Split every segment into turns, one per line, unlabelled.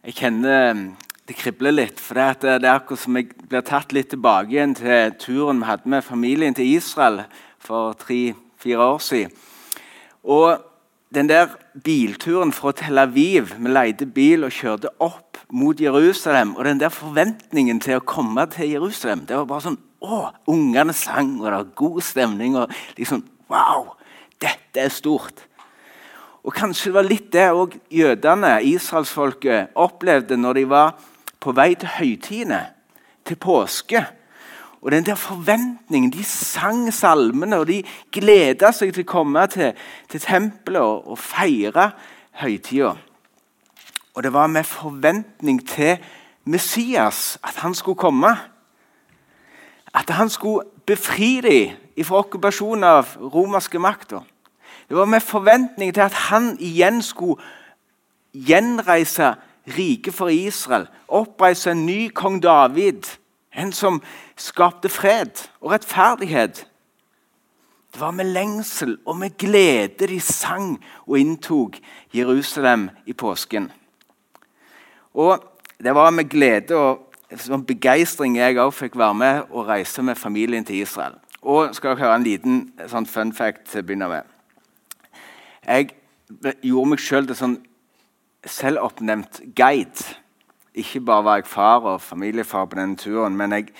Jeg kjenner mm, det kribler litt. For er, det er akkurat som jeg blir tatt litt tilbake igjen til turen vi hadde med familien til Israel for tre-fire år siden. Og den der bilturen fra Tel Aviv Vi leide bil og kjørte opp mot Jerusalem. Og den der forventningen til å komme til Jerusalem det var bare sånn Å, ungene sang, og det var god stemning. og liksom, Wow! Dette er stort. Og Kanskje det var litt det òg jødene, israelsfolket, opplevde når de var på vei til høytidene, til påske. Og den der forventningen De sang salmene, og de gleda seg til å komme til, til tempelet og, og feire høytida. Og det var med forventning til Messias at han skulle komme. At han skulle befri dem fra okkupasjonen av romerske makter. Det var med forventning til at han igjen skulle gjenreise riket for Israel. Oppreise en ny kong David. En som skapte fred og rettferdighet. Det var med lengsel og med glede de sang og inntok Jerusalem i påsken. Og Det var med glede og sånn begeistring jeg òg fikk være med og reise med familien til Israel. Og skal dere høre en liten sånn fun fact til å begynne med. Jeg gjorde meg sjøl til sånn selvoppnevnt guide. Ikke bare var jeg far og familiefar på denne turen, men jeg,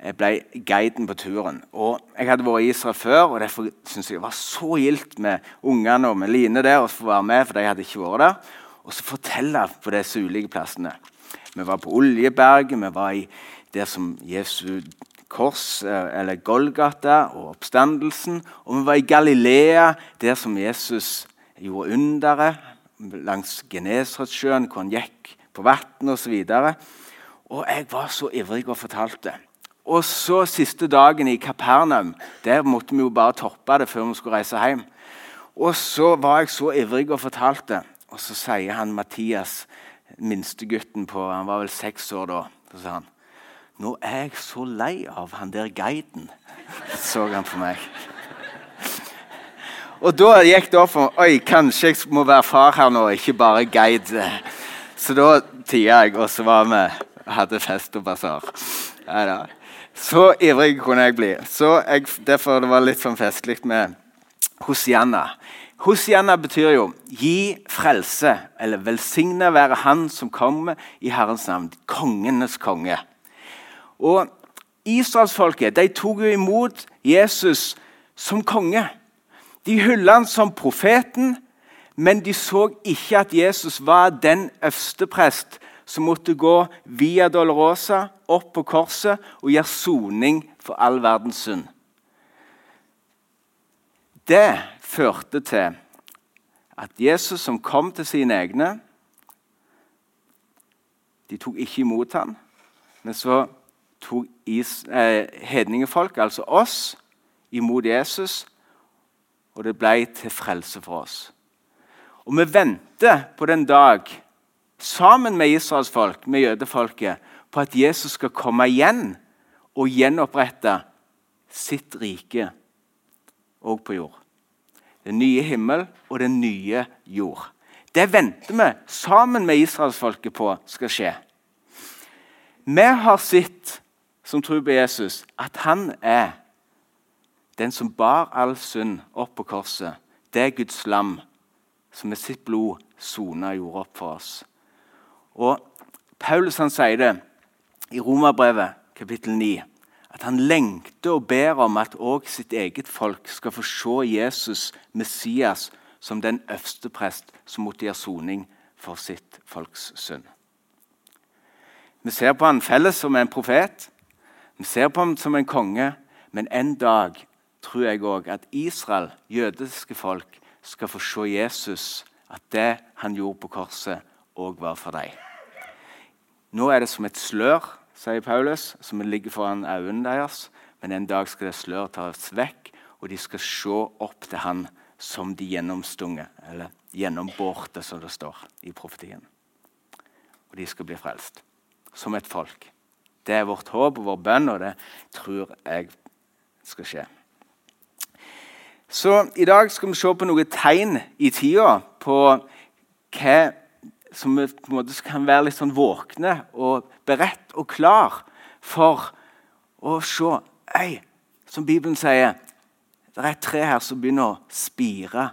jeg ble guiden på turen. Og Jeg hadde vært i Israel før, og derfor syntes jeg det var så gildt med ungene og med Line der å få være med, for de hadde ikke vært der. Og så fortelle på disse ulike plassene. Vi var på Oljeberget, vi var i der som Jesu kors, eh, eller Golgata, og oppstandelsen. Og vi var i Galilea, der som Jesus gjorde underet langs Genesaretsjøen, hvor han gikk på vann osv. Og, og jeg var så ivrig og fortalte. Og så siste dagen i Kapernaum. Der måtte vi jo bare toppe det før vi skulle reise hjem. Og så var jeg så ivrig og fortalte. Og så sier han Mathias, minstegutten på Han var vel seks år da. Så sa han Nå er jeg så lei av han der guiden, så han på meg. Og da gikk det opp for Oi, kanskje jeg må være far her nå, ikke bare guide. Så da tia jeg, og så var vi hadde fest og basar. Ja, så ivrig kunne jeg bli. Så jeg, Derfor det var litt sånn festlig med Hosianna. Hosianna betyr jo 'gi frelse', eller 'velsigne være Han som kommer i Herrens navn'. Kongenes konge. Og Israelsfolket tok jo imot Jesus som konge. De hyllet han som profeten, men de så ikke at Jesus var den øversteprest som måtte gå via Dolorosa, opp på korset og gjøre soning for all verdens synd. Det førte til at Jesus, som kom til sine egne De tok ikke imot ham, men så tok eh, hedningefolk, altså oss, imot Jesus og det ble til frelse for oss. Og vi venter på den dag, sammen med israelsfolk, med jødefolket, på at Jesus skal komme igjen og gjenopprette sitt rike òg på jord. Den nye himmel og den nye jord. Det venter vi sammen med israelsfolket på skal skje. Vi har sett, som tror på Jesus, at han er den som bar all synd opp på korset, det er Guds lam, som med sitt blod sona jorda opp for oss. Og Paulus han sier det i Romerbrevet kapittel 9 at han lengter og ber om at òg sitt eget folk skal få se Jesus, Messias, som den øverste prest som gjøre soning for sitt folks synd. Vi ser på han felles som en profet, vi ser på ham som en konge, men en dag tror jeg òg at Israel, jødiske folk, skal få se Jesus, at det han gjorde på korset, òg var for dem. Nå er det som et slør, sier Paulus, som ligger foran øynene deres. Men en dag skal det sløret tas vekk, og de skal se opp til han som de gjennomstunge, eller gjennombårte, som det står i profetien. Og de skal bli frelst. Som et folk. Det er vårt håp og vår bønn, og det tror jeg skal skje. Så I dag skal vi se på noen tegn i tida på hva som på en måte kan være litt sånn våkne og beredt og klar for å se Øy, som Bibelen sier, det er et tre her som begynner å spire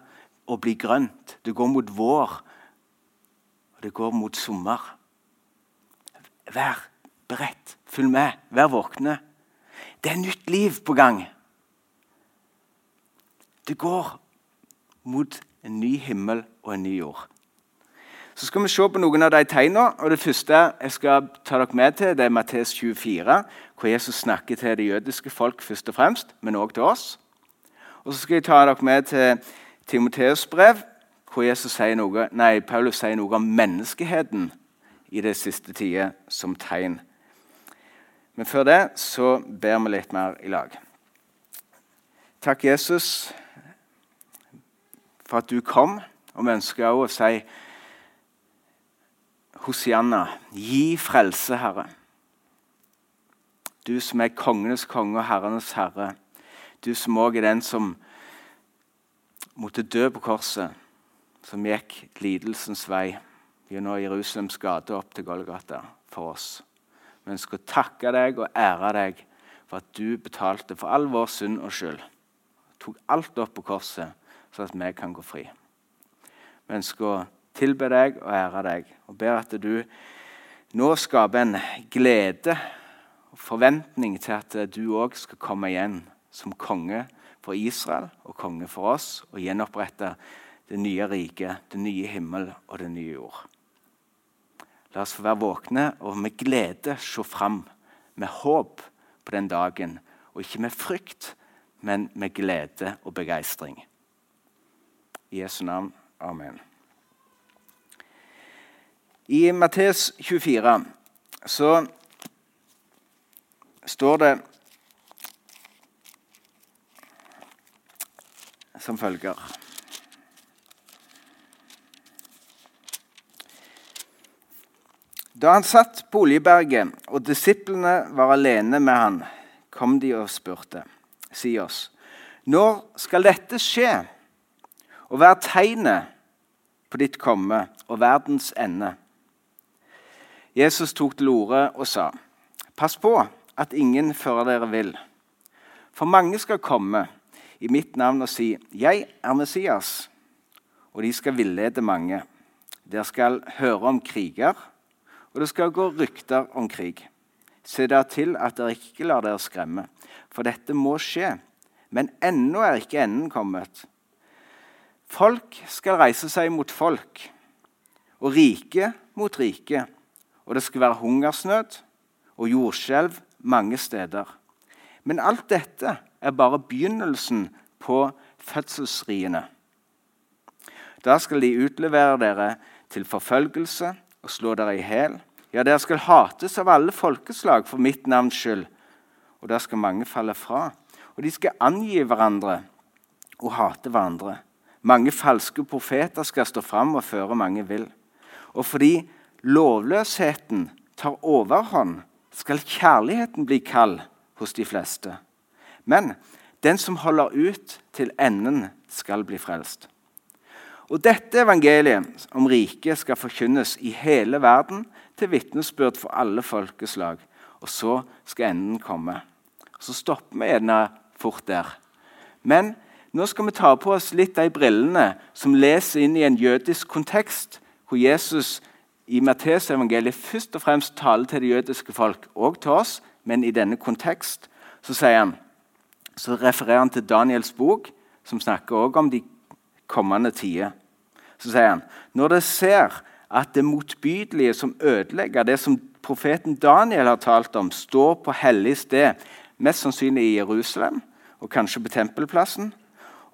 og bli grønt. Det går mot vår, og det går mot sommer. Vær beredt. Følg med. Vær våkne. Det er nytt liv på gang. Det går mot en ny himmel og en ny jord. Så skal vi se på noen av de tegnene. og Det første jeg skal ta dere med til, det er Mattes 24, hvor Jesus snakker til det jødiske folk først og fremst, men òg til oss. Og så skal jeg ta dere med til Timoteus' brev, hvor Jesus sier noe, nei, Paulus sier noe om menneskeheten i det siste tider som tegn. Men før det så ber vi litt mer i lag. Takk, Jesus, for at du kom, og vi ønsker også å si Hosianna, gi frelse, Herre. Du som er kongenes konge og herrenes herre. Du som òg er den som måtte dø på korset, som gikk lidelsens vei gjennom Jerusalems gate opp til Golgata for oss. Vi ønsker å takke deg og ære deg for at du betalte for all vår synd og skyld. Tok alt opp på korset, så at vi kan gå fri. Vi ønsker å tilbe deg og ære deg og ber at du nå skaper en glede og forventning til at du òg skal komme igjen som konge for Israel og konge for oss og gjenopprette det nye riket, det nye himmel og det nye jord. La oss få være våkne og med glede se fram, med håp på den dagen. Og ikke med frykt, men med glede og begeistring. I Jesu navn. Amen. I Mattes 24 så står det som følger Da han satt på Oljeberget og disiplene var alene med han, kom de og spurte, si oss, når skal dette skje, og være tegnet på ditt komme og verdens ende? Jesus tok til orde og sa, 'Pass på at ingen fører dere vill.' For mange skal komme i mitt navn og si, 'Jeg er Messias', og de skal villede mange. Dere skal høre om kriger, og det skal gå rykter om krig. Se da til at dere ikke lar dere skremme, for dette må skje. Men ennå er ikke enden kommet. Folk skal reise seg mot folk, og rike mot rike og det skal være hungersnød og jordskjelv mange steder. Men alt dette er bare begynnelsen på fødselsriene. Da skal de utlevere dere til forfølgelse og slå dere i hæl. Ja, dere skal hates av alle folkeslag for mitt navns skyld. Og der skal mange falle fra. Og de skal angi hverandre og hate hverandre. Mange falske profeter skal stå fram og føre mange vill. Og fordi lovløsheten tar overhånd, skal kjærligheten bli kald hos de fleste. Men den som holder ut til enden, skal bli frelst. Og Dette evangeliet om riket skal forkynnes i hele verden til vitnesbyrd for alle folkeslag. Og så skal enden komme. Så stopper vi gjerne fort der. Men nå skal vi ta på oss litt de brillene som leser inn i en jødisk kontekst, hvor Jesus i Matteusevangeliet først og fremst taler til det jødiske folk, og til oss, men i denne kontekst så, han, så refererer han til Daniels bok, som snakker også om de kommende tider. Så sier han når dere ser at det motbydelige som ødelegger det som profeten Daniel har talt om, står på hellig sted, mest sannsynlig i Jerusalem og kanskje på tempelplassen,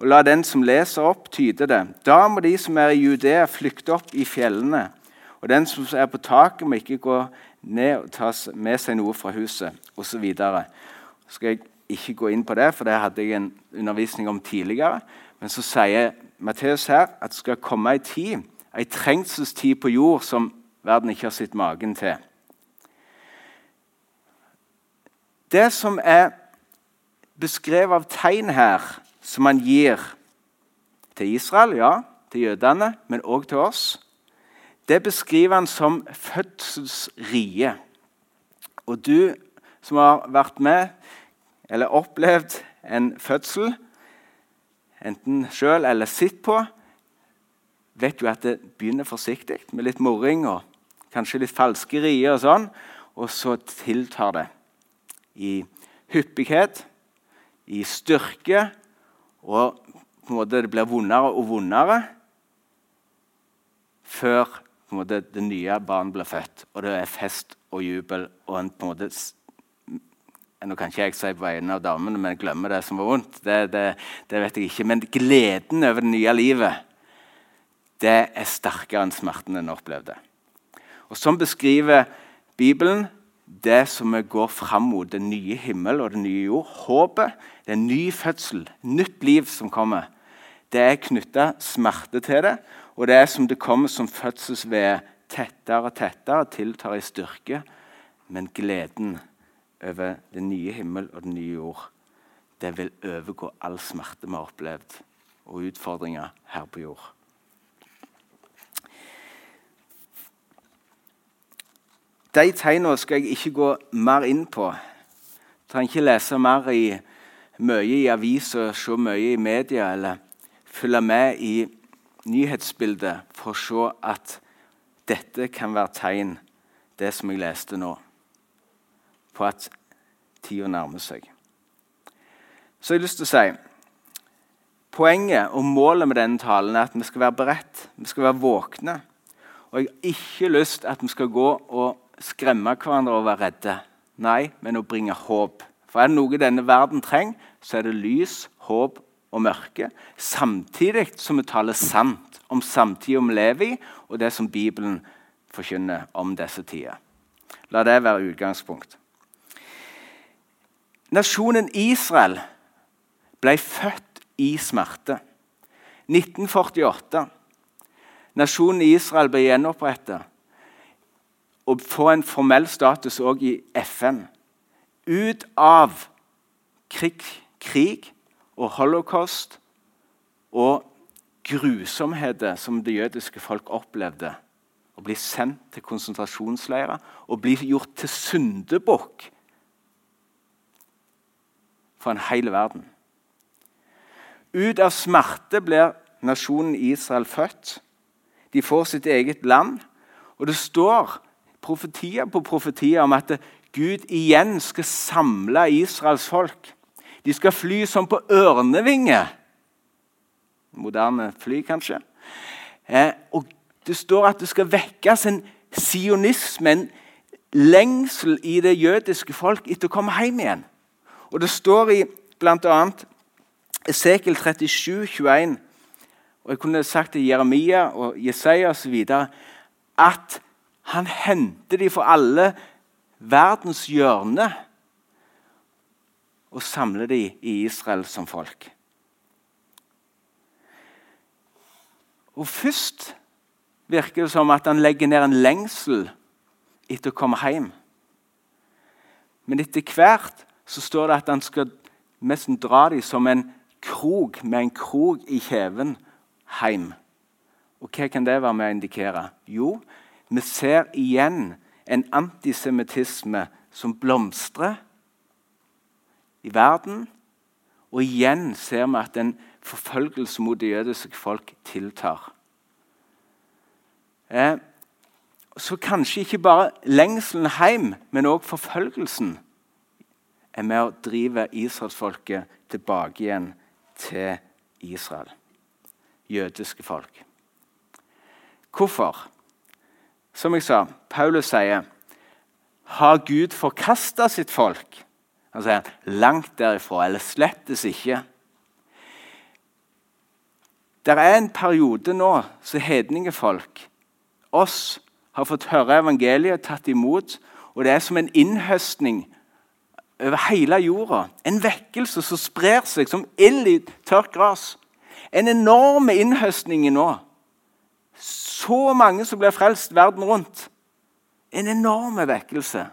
og la den som leser opp, tyde det. Da må de som er i Judea, flykte opp i fjellene. Og den som er på taket, må ikke gå ned og ta med seg noe fra huset osv. skal jeg ikke gå inn på det, for det hadde jeg en undervisning om tidligere. Men så sier Matteus her at det skal komme ei tid, ei trengselstid på jord som verden ikke har sett magen til. Det som er beskrevet av tegn her, som han gir til Israel, ja, til jødene, men òg til oss, det beskriver han som fødselsrie. Og du som har vært med eller opplevd en fødsel, enten sjøl eller sitt på, vet jo at det begynner forsiktig med litt moring og kanskje litt falskerier og sånn, og så tiltar det i hyppighet, i styrke, og på en måte det blir vondere og vondere før måte, det nye barnet blir født, og det er fest og jubel. og en på en måte nå kan ikke jeg si på vegne av damene, men jeg glemmer det som var vondt. Det, det, det, vet jeg ikke. Men gleden over det nye livet det er sterkere enn smerten en opplevde. Og Sånn beskriver Bibelen det som går fram mot, den nye himmel og den nye jord. Håpet, det er en ny fødsel, nytt liv som kommer. Det er knytta smerte til det, og det er som det kommer som fødselsved tettere og tettere, tiltar i styrke. Men gleden over den nye himmel og den nye jord, det vil overgå all smerte vi har opplevd, og utfordringer her på jord. De tegnene skal jeg ikke gå mer inn på. Jeg trenger ikke lese mer i mye i aviser, se mye i media eller følge med i nyhetsbildet for å se at dette kan være tegn, det som jeg leste nå, på at tida nærmer seg. Så jeg har lyst til å si Poenget og målet med denne talen er at vi skal være beredt, vi skal være våkne. Og jeg har ikke lyst til at vi skal gå og skremme hverandre og være redde. Nei, men å bringe håp. For er det noe denne verden trenger, så er det lys, håp og mørke. Samtidig som vi taler sant om samtida vi lever i, og det som Bibelen forkynner om disse tider. La det være utgangspunkt. Nasjonen Israel ble født i smerte. 1948. Nasjonen Israel ble gjenopprettet og få en formell status òg i FN. Ut av krig, krig og holocaust og grusomheter som det jødiske folk opplevde. Å bli sendt til konsentrasjonsleirer og bli gjort til syndebukk for en hel verden. Ut av smerte blir nasjonen Israel født. De får sitt eget land. Og det står profetier på profetier om at Gud igjen skal samle Israels folk. De skal fly som på ørnevinger. Moderne fly, kanskje. Eh, og Det står at det skal vekkes en sionisme, en lengsel i det jødiske folk etter å komme hjem igjen. Og Det står i bl.a. Esekel 37, 21, og jeg kunne sagt til Jeremia og Jesaja osv. at han henter de fra alle verdens hjørner og samler de i Israel som folk. Og Først virker det som at han legger ned en lengsel etter å komme hjem. Men etter hvert så står det at han skal nesten dra dem som en krok med en krok i kjeven hjem. Og Hva kan det være med å indikere? Jo, vi ser igjen en antisemittisme som blomstrer i verden. Og igjen ser vi at en forfølgelse mot det jødiske folk tiltar. Eh, så kanskje ikke bare lengselen hjem, men òg forfølgelsen er med å drive israelsfolket tilbake igjen til Israel. Jødiske folk. Hvorfor? Som jeg sa, Paulus sier Har Gud forkasta sitt folk? Han sier langt derifra, eller slettes ikke. Det er en periode nå så hedningefolk, oss, har fått høre evangeliet, tatt imot, og det er som en innhøstning over hele jorda. En vekkelse som sprer seg som ild i tørt gress. En enorm innhøstning nå så mange som blir frelst verden rundt. En enorm vekkelse.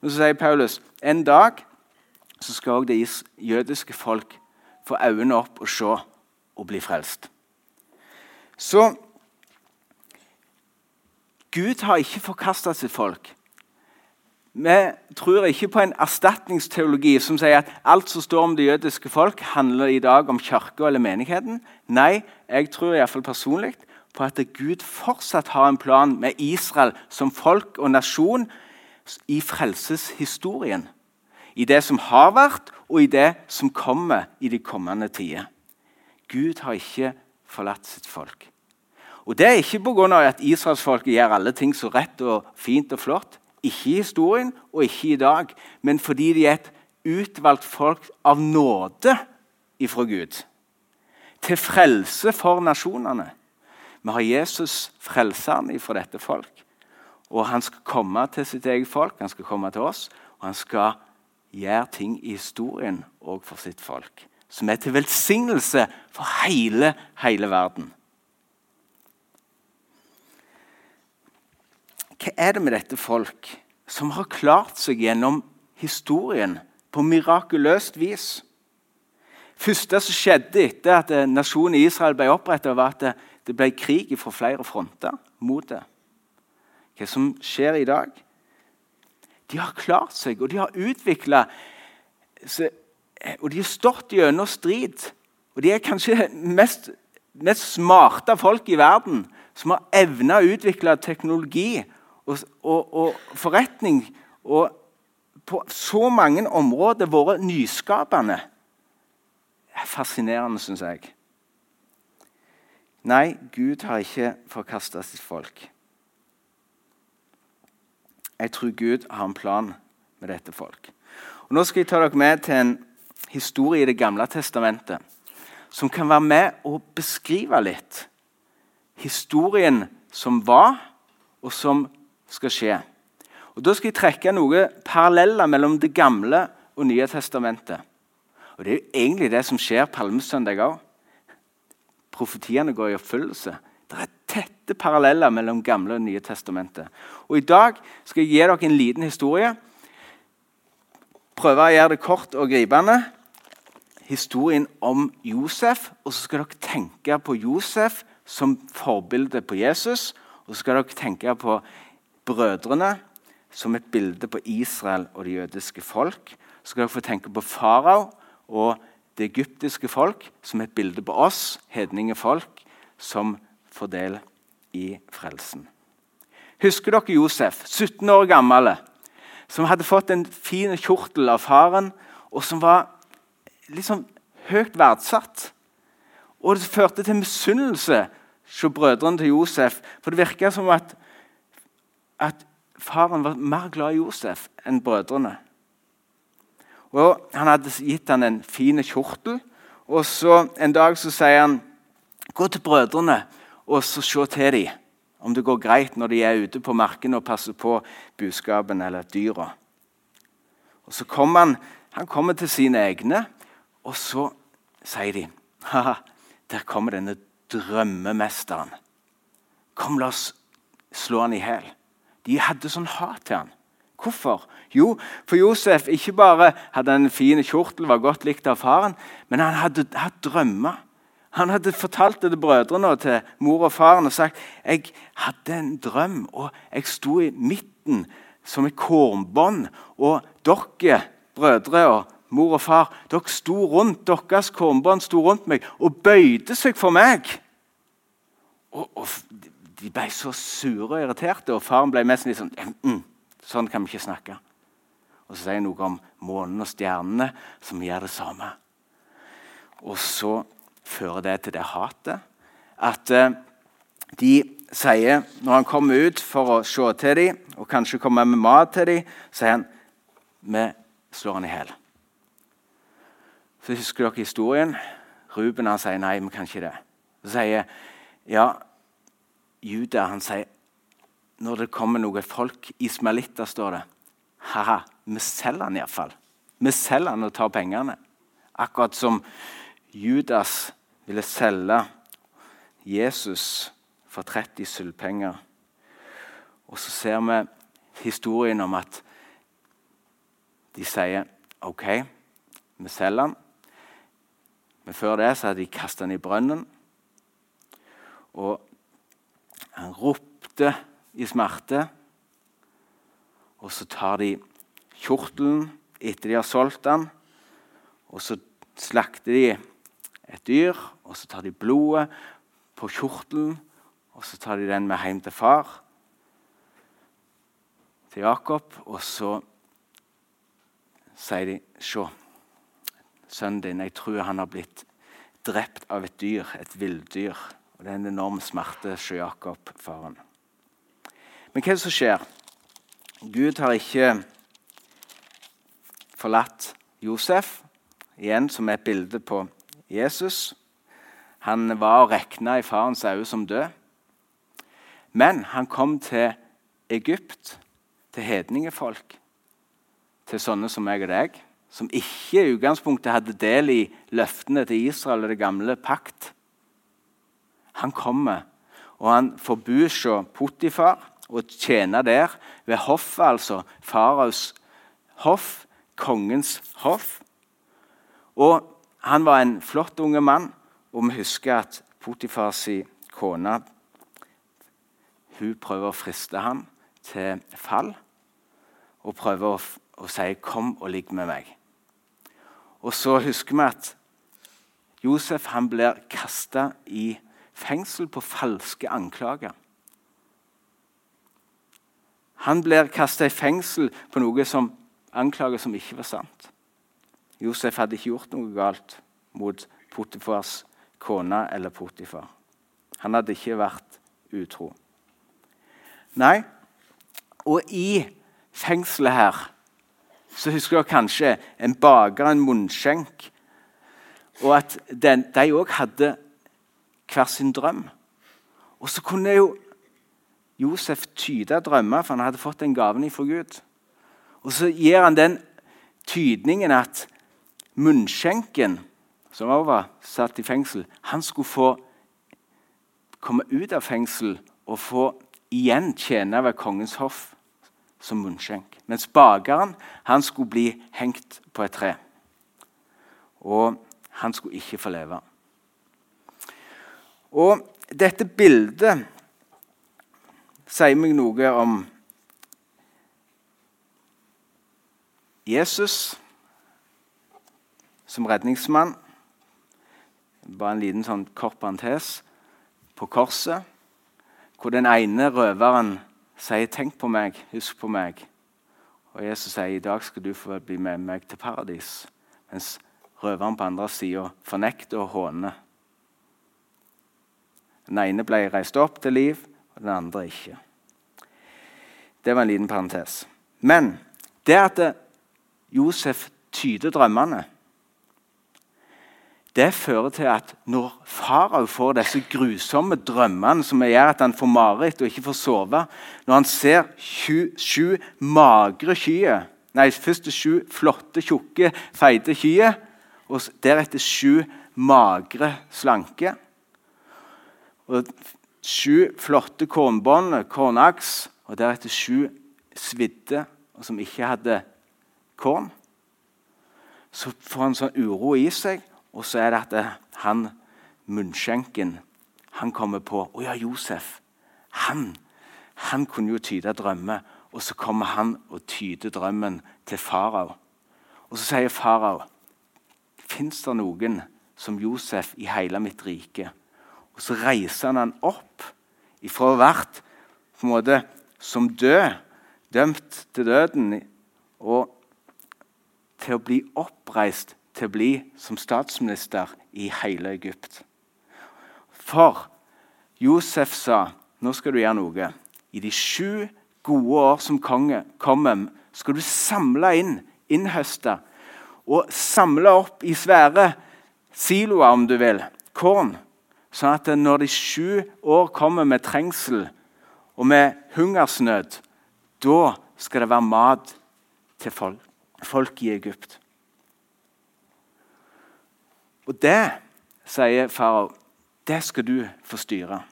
Men så sier Paulus en dag så skal òg det jødiske folk få øynene opp og se og bli frelst. Så Gud har ikke forkasta sitt folk. Vi tror ikke på en erstatningsteologi som sier at alt som står om det jødiske folk, handler i dag om kirka eller menigheten. Nei, jeg tror iallfall personlig på at Gud fortsatt har en plan med Israel som folk og nasjon i frelseshistorien. I det som har vært, og i det som kommer i de kommende tider. Gud har ikke forlatt sitt folk. Og Det er ikke pga. at israelsfolket gjør alle ting så rett og fint og flott. Ikke i historien og ikke i dag, men fordi de er et utvalgt folk av nåde ifra Gud. Til frelse for nasjonene. Vi har Jesus, frelseren, ifra dette folk. Og han skal komme til sitt eget folk, han skal komme til oss, og han skal gjøre ting i historien òg for sitt folk. Som er til velsignelse for hele, hele verden. Hva er det med dette folk som har klart seg gjennom historien på mirakuløst vis? første som skjedde etter at nasjonen Israel ble opprettet, var at det ble krig fra flere fronter mot det. Hva som skjer i dag? De har klart seg, og de har utvikla Og de har stått gjennom strid. Og de er kanskje mest, mest smarte folk i verden som har evna å utvikle teknologi og, og, og forretning og på så mange områder vært nyskapende. Er fascinerende, syns jeg. Nei, Gud har ikke forkasta sitt folk. Jeg tror Gud har en plan med dette folk. Og nå skal jeg ta dere med til en historie i Det gamle testamentet som kan være med og beskrive litt historien som var, og som skal skje. Og Da skal jeg trekke noen paralleller mellom Det gamle og Nye testamentet. Og Det er jo egentlig det som skjer palmesøndag òg. Profetiene går i oppfyllelse. Det er tette paralleller mellom Gamle og Nye testamentet. Og I dag skal jeg gi dere en liten historie. Prøve å gjøre det kort og gripende. Historien om Josef. Og så skal dere tenke på Josef som forbilde på Jesus. Og så skal dere tenke på brødrene som et bilde på Israel og det jødiske folk. Så skal dere få tenke på farao og det egyptiske folk som et bilde på oss, hedninge folk, som får del i frelsen. Husker dere Josef, 17 år gammel, som hadde fått en fin kjortel av faren, og som var liksom høyt verdsatt? Og det førte til misunnelse hos brødrene til Josef. For det virka som at, at faren var mer glad i Josef enn brødrene. Og Han hadde gitt han en fin kjortel. Og så En dag så sier han gå til brødrene og så se til dem om det går greit når de er ute på markene og passer på buskapen eller dyra. Så kommer han, han kommer til sine egne, og så sier de Haha, der kommer denne drømmemesteren. Kom, la oss slå han i hjel. De hadde sånn hat til han. Hvorfor? Jo, for Josef ikke bare hadde en fin kjortel, var godt likt av faren, men han hadde hatt drømmer. Han hadde fortalt det til brødrene og til mor og faren og sagt jeg hadde en drøm, og jeg sto i midten som et kornbånd. Og dere, brødre og mor og far, dere sto rundt, deres kornbånd sto rundt meg og bøyde seg for meg. Og, og De ble så sure og irriterte, og faren ble mest litt sånn mm, Sånn kan vi ikke snakke. Og så sier jeg noe om månen og stjernene, som gjør det samme. Og så fører det til det hatet. At eh, de sier, når han kommer ut for å se til dem, og kanskje komme med mat til dem, sier han vi slår han i hjel. Så husker dere historien. Ruben han sier nei, vi kan ikke det. Så sier ja, Juda han sier når det kommer noe folk Ismailitter, står det. Ha-ha, vi selger han iallfall. Vi selger han og tar pengene. Akkurat som Judas ville selge Jesus for 30 sølvpenger. Og så ser vi historien om at de sier OK, vi selger han. Men før det så hadde de kastet han i brønnen. Og han ropte i smerte. Og så tar de kjortelen etter de har solgt den, og så slakter de et dyr, og så tar de blodet på kjortelen, og så tar de den med hjem til far, til Jakob, og så sier de Se, sønnen din, jeg tror han har blitt drept av et dyr, et villdyr. Og Det er en enorm smerte for Jakob, faren. Men hva er det som skjer? Gud har ikke forlatt Josef, igjen som er et bilde på Jesus. Han var å regne i farens øyne som død. Men han kom til Egypt, til hedningefolk, til sånne som meg og deg, som ikke i utgangspunktet hadde del i løftene til Israel og det gamle pakt. Han kommer, og han får bo hos Potifar og tjene der, ved hoffet, altså faraos hoff, kongens hoff. Og han var en flott unge mann, og vi husker at Potifars kone hun prøver å friste ham til fall og prøver å, å si 'kom og ligg med meg'. Og så husker vi at Josef han blir kasta i fengsel på falske anklager. Han blir kasta i fengsel på noe som anklager som ikke var sant. Josef hadde ikke gjort noe galt mot Potifars kone eller Potifar. Han hadde ikke vært utro. Nei, og i fengselet her så husker dere kanskje en baker, en munnskjenk, og at den, de òg hadde hver sin drøm. Og så kunne jo Josef tyde drømmer, for han hadde fått den gaven fra Gud. Og så gir han den tydningen at munnskjenken, som også var satt i fengsel, han skulle få komme ut av fengsel og få igjen tjene ved kongens hoff som munnskjenk. Mens bakeren han skulle bli hengt på et tre. Og han skulle ikke få leve. Og dette bildet sier meg noe om Jesus som redningsmann. Bare en liten sånn kort parentes. På korset, hvor den ene røveren sier 'tenk på meg, husk på meg'. Og Jesus sier 'i dag skal du få bli med meg til paradis'. Mens røveren på andre sida fornekter og håner. Den ene ble reist opp til liv, og den andre ikke. Det var en liten parentes. Men det at Josef tyder drømmene, det fører til at når farao får disse grusomme drømmene som gjør at han får mareritt og ikke får sove Når han ser sju, sju magre kyr Nei, først sju flotte, tjukke, feite kyr, og deretter sju magre, slanke. Og sju flotte kornbånd, kornaks, og deretter sju svidde, som ikke hadde korn. Så får han sånn uro i seg, og så er det at han munnskjenken han kommer på Å ja, Josef. Han, han kunne jo tyde drømmer. Og så kommer han og tyder drømmen til farao. Og så sier farao Fins det noen som Josef i hele mitt rike? Og så reiser han han opp ifra å vært på en måte som død, dømt til døden, og til å bli oppreist til å bli som statsminister i hele Egypt. For Josef sa nå skal du gjøre noe. I de sju gode år som konge kommer, skal du samle inn, innhøste og samle opp i svære siloer, om du vil, korn. Sånn at når de sju år kommer med trengsel og med hungersnød, da skal det være mat til folk, folk i Egypt. Og det, sier farao, det skal du få styre.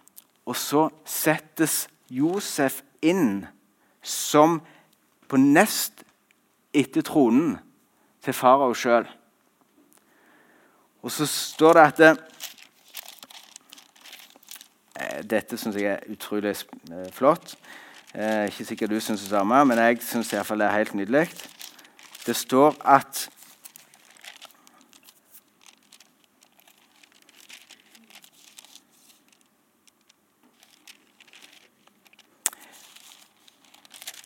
Og så settes Josef inn som på nest etter tronen til farao sjøl. Og så står det at Dette syns jeg er utrolig eh, flott. Eh, ikke sikkert du syns det samme, men jeg syns det er helt nydelig. Det står at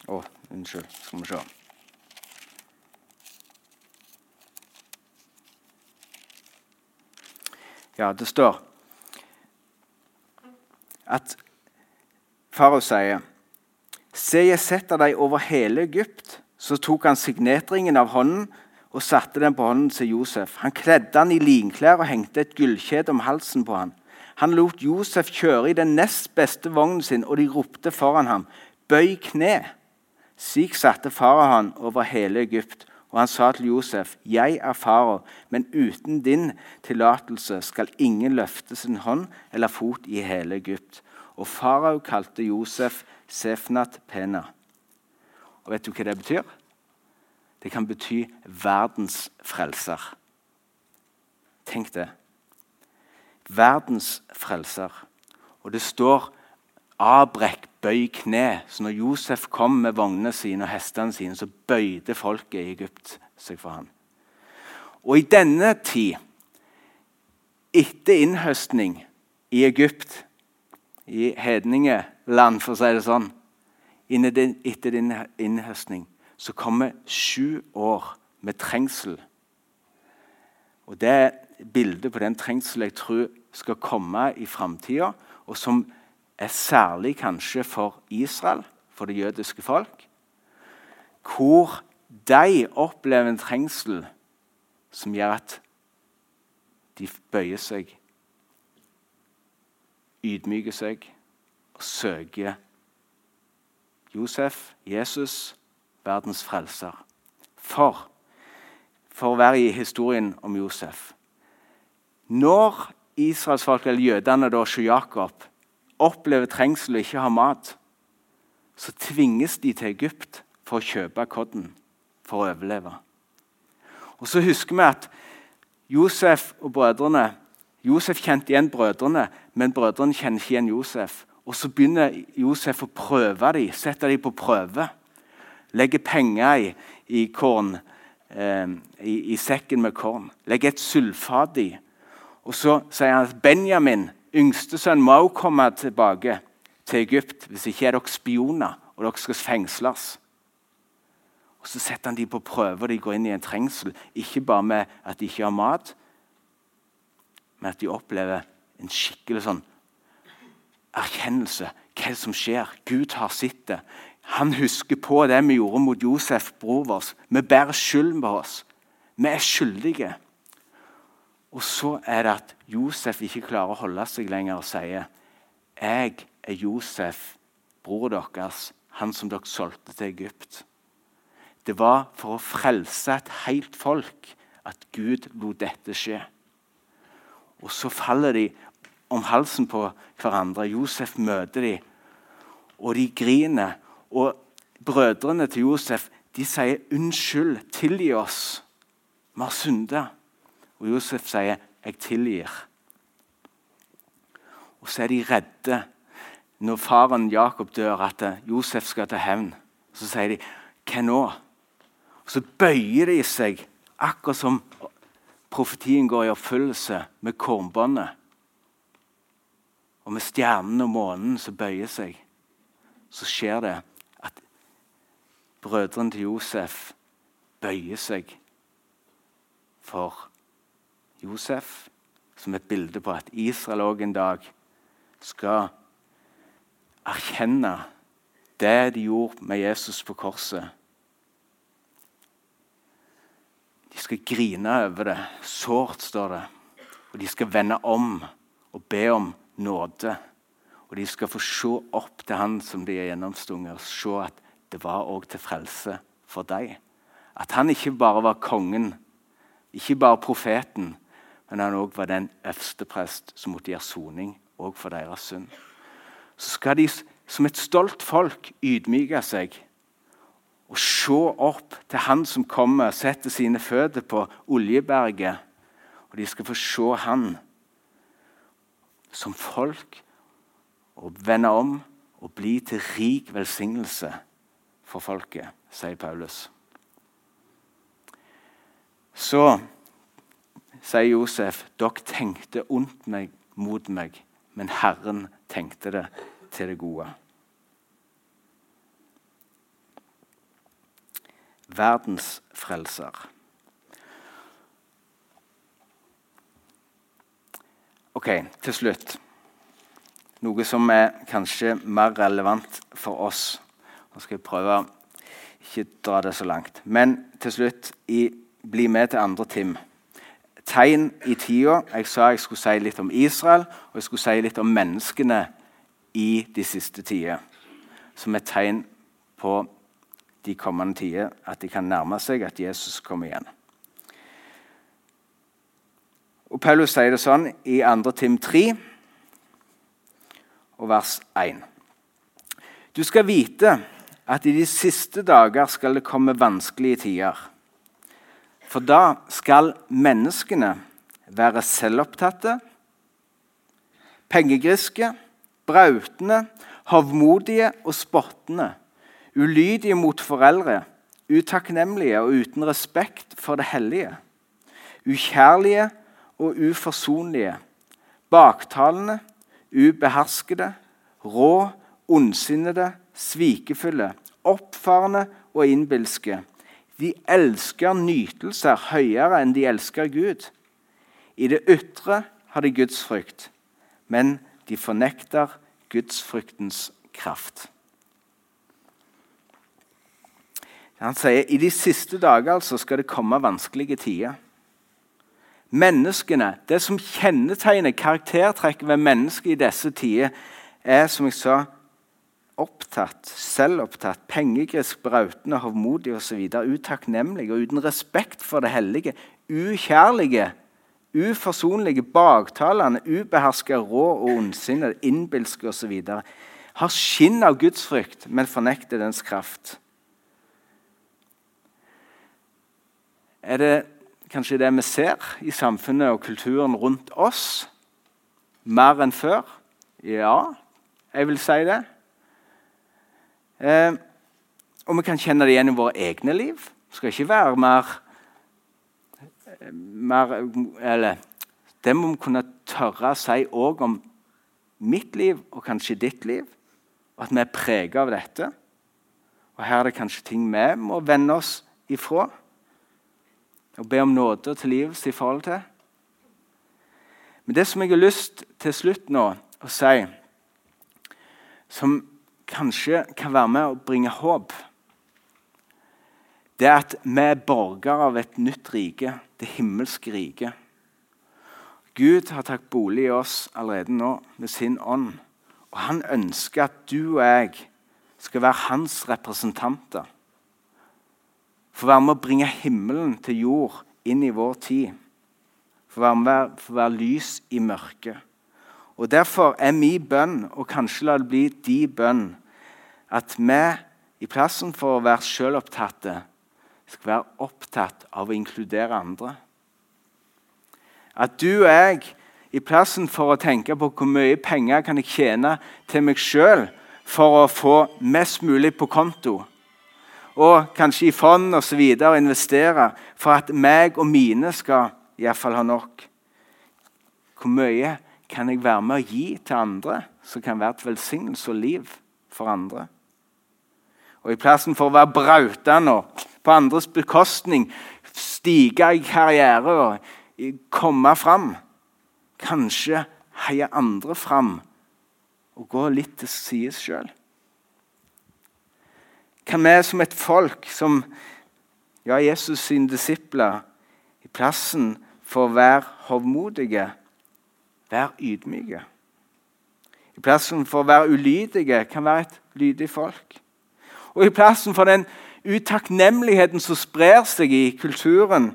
Å, oh, unnskyld. Skal vi se. Ja, det står at farao sier Se, jeg setter deg over hele Egypt. Så tok han signetringen av hånden og satte den på hånden til Josef. Han kledde han i linklær og hengte et gullkjede om halsen på han. Han lot Josef kjøre i den nest beste vognen sin, og de ropte foran ham, 'Bøy kne!' Slik satte faraoen over hele Egypt, og han sa til Josef, 'Jeg er farer, men uten din tillatelse skal ingen løfte sin hånd eller fot i hele Egypt.' Og farao kalte Josef Sefnat Pena. Og vet du hva det betyr? Det kan bety verdens frelser. Tenk det. Verdens frelser. Og det står 'avbrekk, bøy kne'. Så når Josef kom med vognene sine og hestene sine, så bøyde folket i Egypt seg for ham. Og i denne tid, etter innhøstning i Egypt, i hedningeland, for å si det sånn, etter din innhøstning, så kommer sju år med trengsel. Og Det er bildet på den trengselen jeg tror skal komme i framtida, og som er særlig kanskje for Israel, for det jødiske folk, hvor de opplever en trengsel som gjør at de bøyer seg, ydmyker seg og søker Josef, Jesus, verdens frelser. For, for å være i historien om Josef Når israelsfolk, eller jødene, da, Jakob, opplever trengsel og ikke har mat, så tvinges de til Egypt for å kjøpe kodden for å overleve. Og Så husker vi at Josef og brødrene Josef kjente igjen brødrene, men brødrene kjenner ikke igjen Josef. Og Så begynner Josef å prøve dem, sette dem på prøve. Legge penger i, i korn, eh, i, i, sekken med korn. Legge et sulfat i. Og Så sier han at Benjamin, yngstesønn, må også komme tilbake til Egypt. Hvis ikke er dere spioner, og dere skal fengsles. Og Så setter han dem på prøve, og de går inn i en trengsel. Ikke bare med at de ikke har mat, men at de opplever en skikkelig sånn erkjennelse. Hva er det som skjer? Gud har sett det. Han husker på det vi gjorde mot Josef, bror vår. Vi bærer skyld med oss. Vi er skyldige. Og så er det at Josef ikke klarer å holde seg lenger og sier jeg er Josef, bror deres, han som dere solgte til Egypt. Det var for å frelse et helt folk at Gud lot dette skje. Og så faller de om halsen på hverandre. Josef møter dem, og de griner. Og brødrene til Josef de sier 'unnskyld, tilgi oss'. Vi har synda. Og Josef sier 'jeg tilgir'. Og så er de redde når faren Jakob dør, at Josef skal ta hevn. Så sier de 'hva nå?' Og Så bøyer de seg, akkurat som profetien går i oppfyllelse med kornbåndet. Og med stjernen og månen som bøyer seg, så skjer det at brødrene til Josef bøyer seg for Josef, som et bilde på at Israel òg en dag skal erkjenne det de gjorde med Jesus på korset De skal grine over det. Sårt, står det. Og de skal vende om og be om nåde. Og de skal få se opp til han som de er gjennomstunget, og se at det var òg til frelse for dem. At han ikke bare var kongen, ikke bare profeten, men han òg var den øverste prest som måtte gjøre soning òg for deres synd. Så skal de som et stolt folk ydmyke seg og se opp til han som kommer setter sine føtter på Oljeberget. Og de skal få se han som folk og vende om og bli til rik velsignelse for folket, sier Paulus. Så sier Josef, dere tenkte ondt meg, mot meg, men Herren tenkte det til det gode. Verdens frelser. Ok, til slutt. Noe som er kanskje mer relevant for oss. Nå skal jeg prøve å ikke dra det så langt. Men til slutt, i, bli med til andre Tim. Tegn i tida. Jeg sa jeg skulle si litt om Israel, og jeg skulle si litt om menneskene i de siste tider. Som et tegn på de kommende tider, at de kan nærme seg at Jesus kommer igjen. Og Paulus sier det sånn i 2. Tim 3 og vers 1. Du skal vite at i de siste dager skal det komme vanskelige tider. For da skal menneskene være selvopptatte, pengegriske, brautende, hovmodige og spottende, ulydige mot foreldre, utakknemlige og uten respekt for det hellige, ukjærlige og uforsonlige, baktalende, ubeherskede, rå, ondsinnede, svikefulle, oppfarende og innbilske. De elsker nytelser høyere enn de elsker Gud. I det ytre har de Guds frykt, men de fornekter gudsfryktens kraft. Han sier i de siste dager altså skal det komme vanskelige tider. Menneskene, Det som kjennetegner karaktertrekket ved mennesket i disse tider, er som jeg sa, opptatt, selvopptatt, pengegrisk, brautende, hovmodig osv. Utakknemlig og uten respekt for det hellige. Ukjærlige, uforsonlige, baktalende, ubeherska, rå og ondsinnede, innbilske osv. Har skinn av gudsfrykt, men fornekter dens kraft. Er det kanskje det vi ser i samfunnet og kulturen rundt oss? Mer enn før? Ja, jeg vil si det. Eh, og vi kan kjenne det igjen i våre egne liv. Det skal ikke være mer, mer Eller det må vi kunne tørre å si òg om mitt liv og kanskje ditt liv. Og at vi er preget av dette. Og her er det kanskje ting vi må vende oss ifra og be om nåde og tilgivelse i forhold til. Men det som jeg har lyst til slutt nå å si, som kanskje kan være med å bringe håp, det er at vi er borgere av et nytt rike, det himmelske riket. Gud har tatt bolig i oss allerede nå med sin ånd. Og han ønsker at du og jeg skal være hans representanter. For være med å bringe himmelen til jord inn i vår tid. For være med å være lys i mørket. Og Derfor er min bønn, og kanskje la det bli de bønn, at vi i plassen for å være selvopptatte skal være opptatt av å inkludere andre. At du og jeg, i plassen for å tenke på hvor mye penger kan jeg tjene til meg sjøl for å få mest mulig på konto, og kanskje i fond osv. Og, investere for at meg og mine skal iallfall ha nok. Hvor mye kan jeg være med å gi til andre som kan være til velsignelse og liv for andre? Og I plassen for å være brautende og på andres bekostning stige i karriere og komme fram, kanskje heie andre fram og gå litt til side sjøl kan vi som et folk, som ja, Jesus sine disipler, i plassen for å være hovmodige, være ydmyke. I plassen for å være ulydige kan være et lydig folk. Og i plassen for den utakknemligheten som sprer seg i kulturen,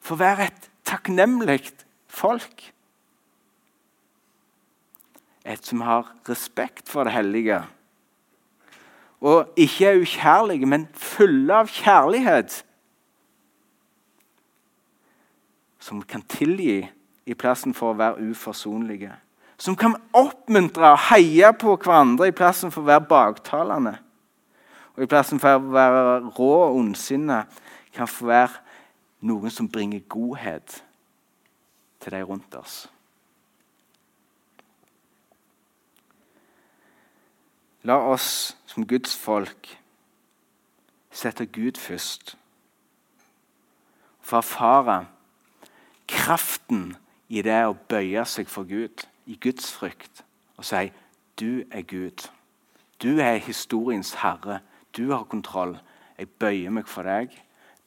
for å være et takknemlig folk. Et som har respekt for det hellige og ikke er ukjærlige, men fulle av kjærlighet. Som kan tilgi i plassen for å være uforsonlige. Som kan oppmuntre og heie på hverandre i plassen for å være baktalende. Og i plassen for å være rå og ondsinne kan få være noen som bringer godhet til de rundt oss. La oss som Guds folk sette Gud først. For å erfare kraften i det å bøye seg for Gud, i Guds frykt, og si 'Du er Gud'. Du er historiens herre. Du har kontroll. Jeg bøyer meg for deg,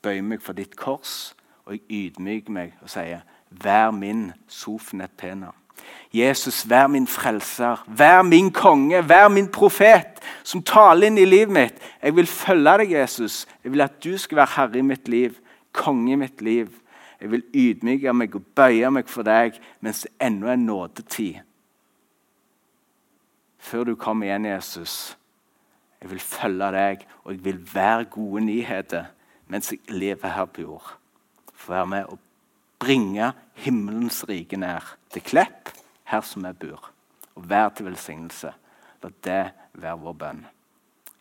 bøyer meg for ditt kors, og jeg ydmyker meg og sier 'Vær min Sofnet Pena'. Jesus, vær min frelser, vær min konge, vær min profet, som taler inn i livet mitt. Jeg vil følge deg, Jesus. Jeg vil at du skal være herre i mitt liv, konge i mitt liv. Jeg vil ydmyke meg og bøye meg for deg mens det ennå er nådetid. Før du kommer igjen, Jesus. Jeg vil følge deg, og jeg vil være gode nyheter mens jeg lever her på jord. Få være med og bringe himmelens rike nær til Klepp, her som jeg bor. Og være til velsignelse. La det være vår bønn.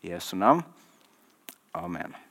I Jesu navn. Amen.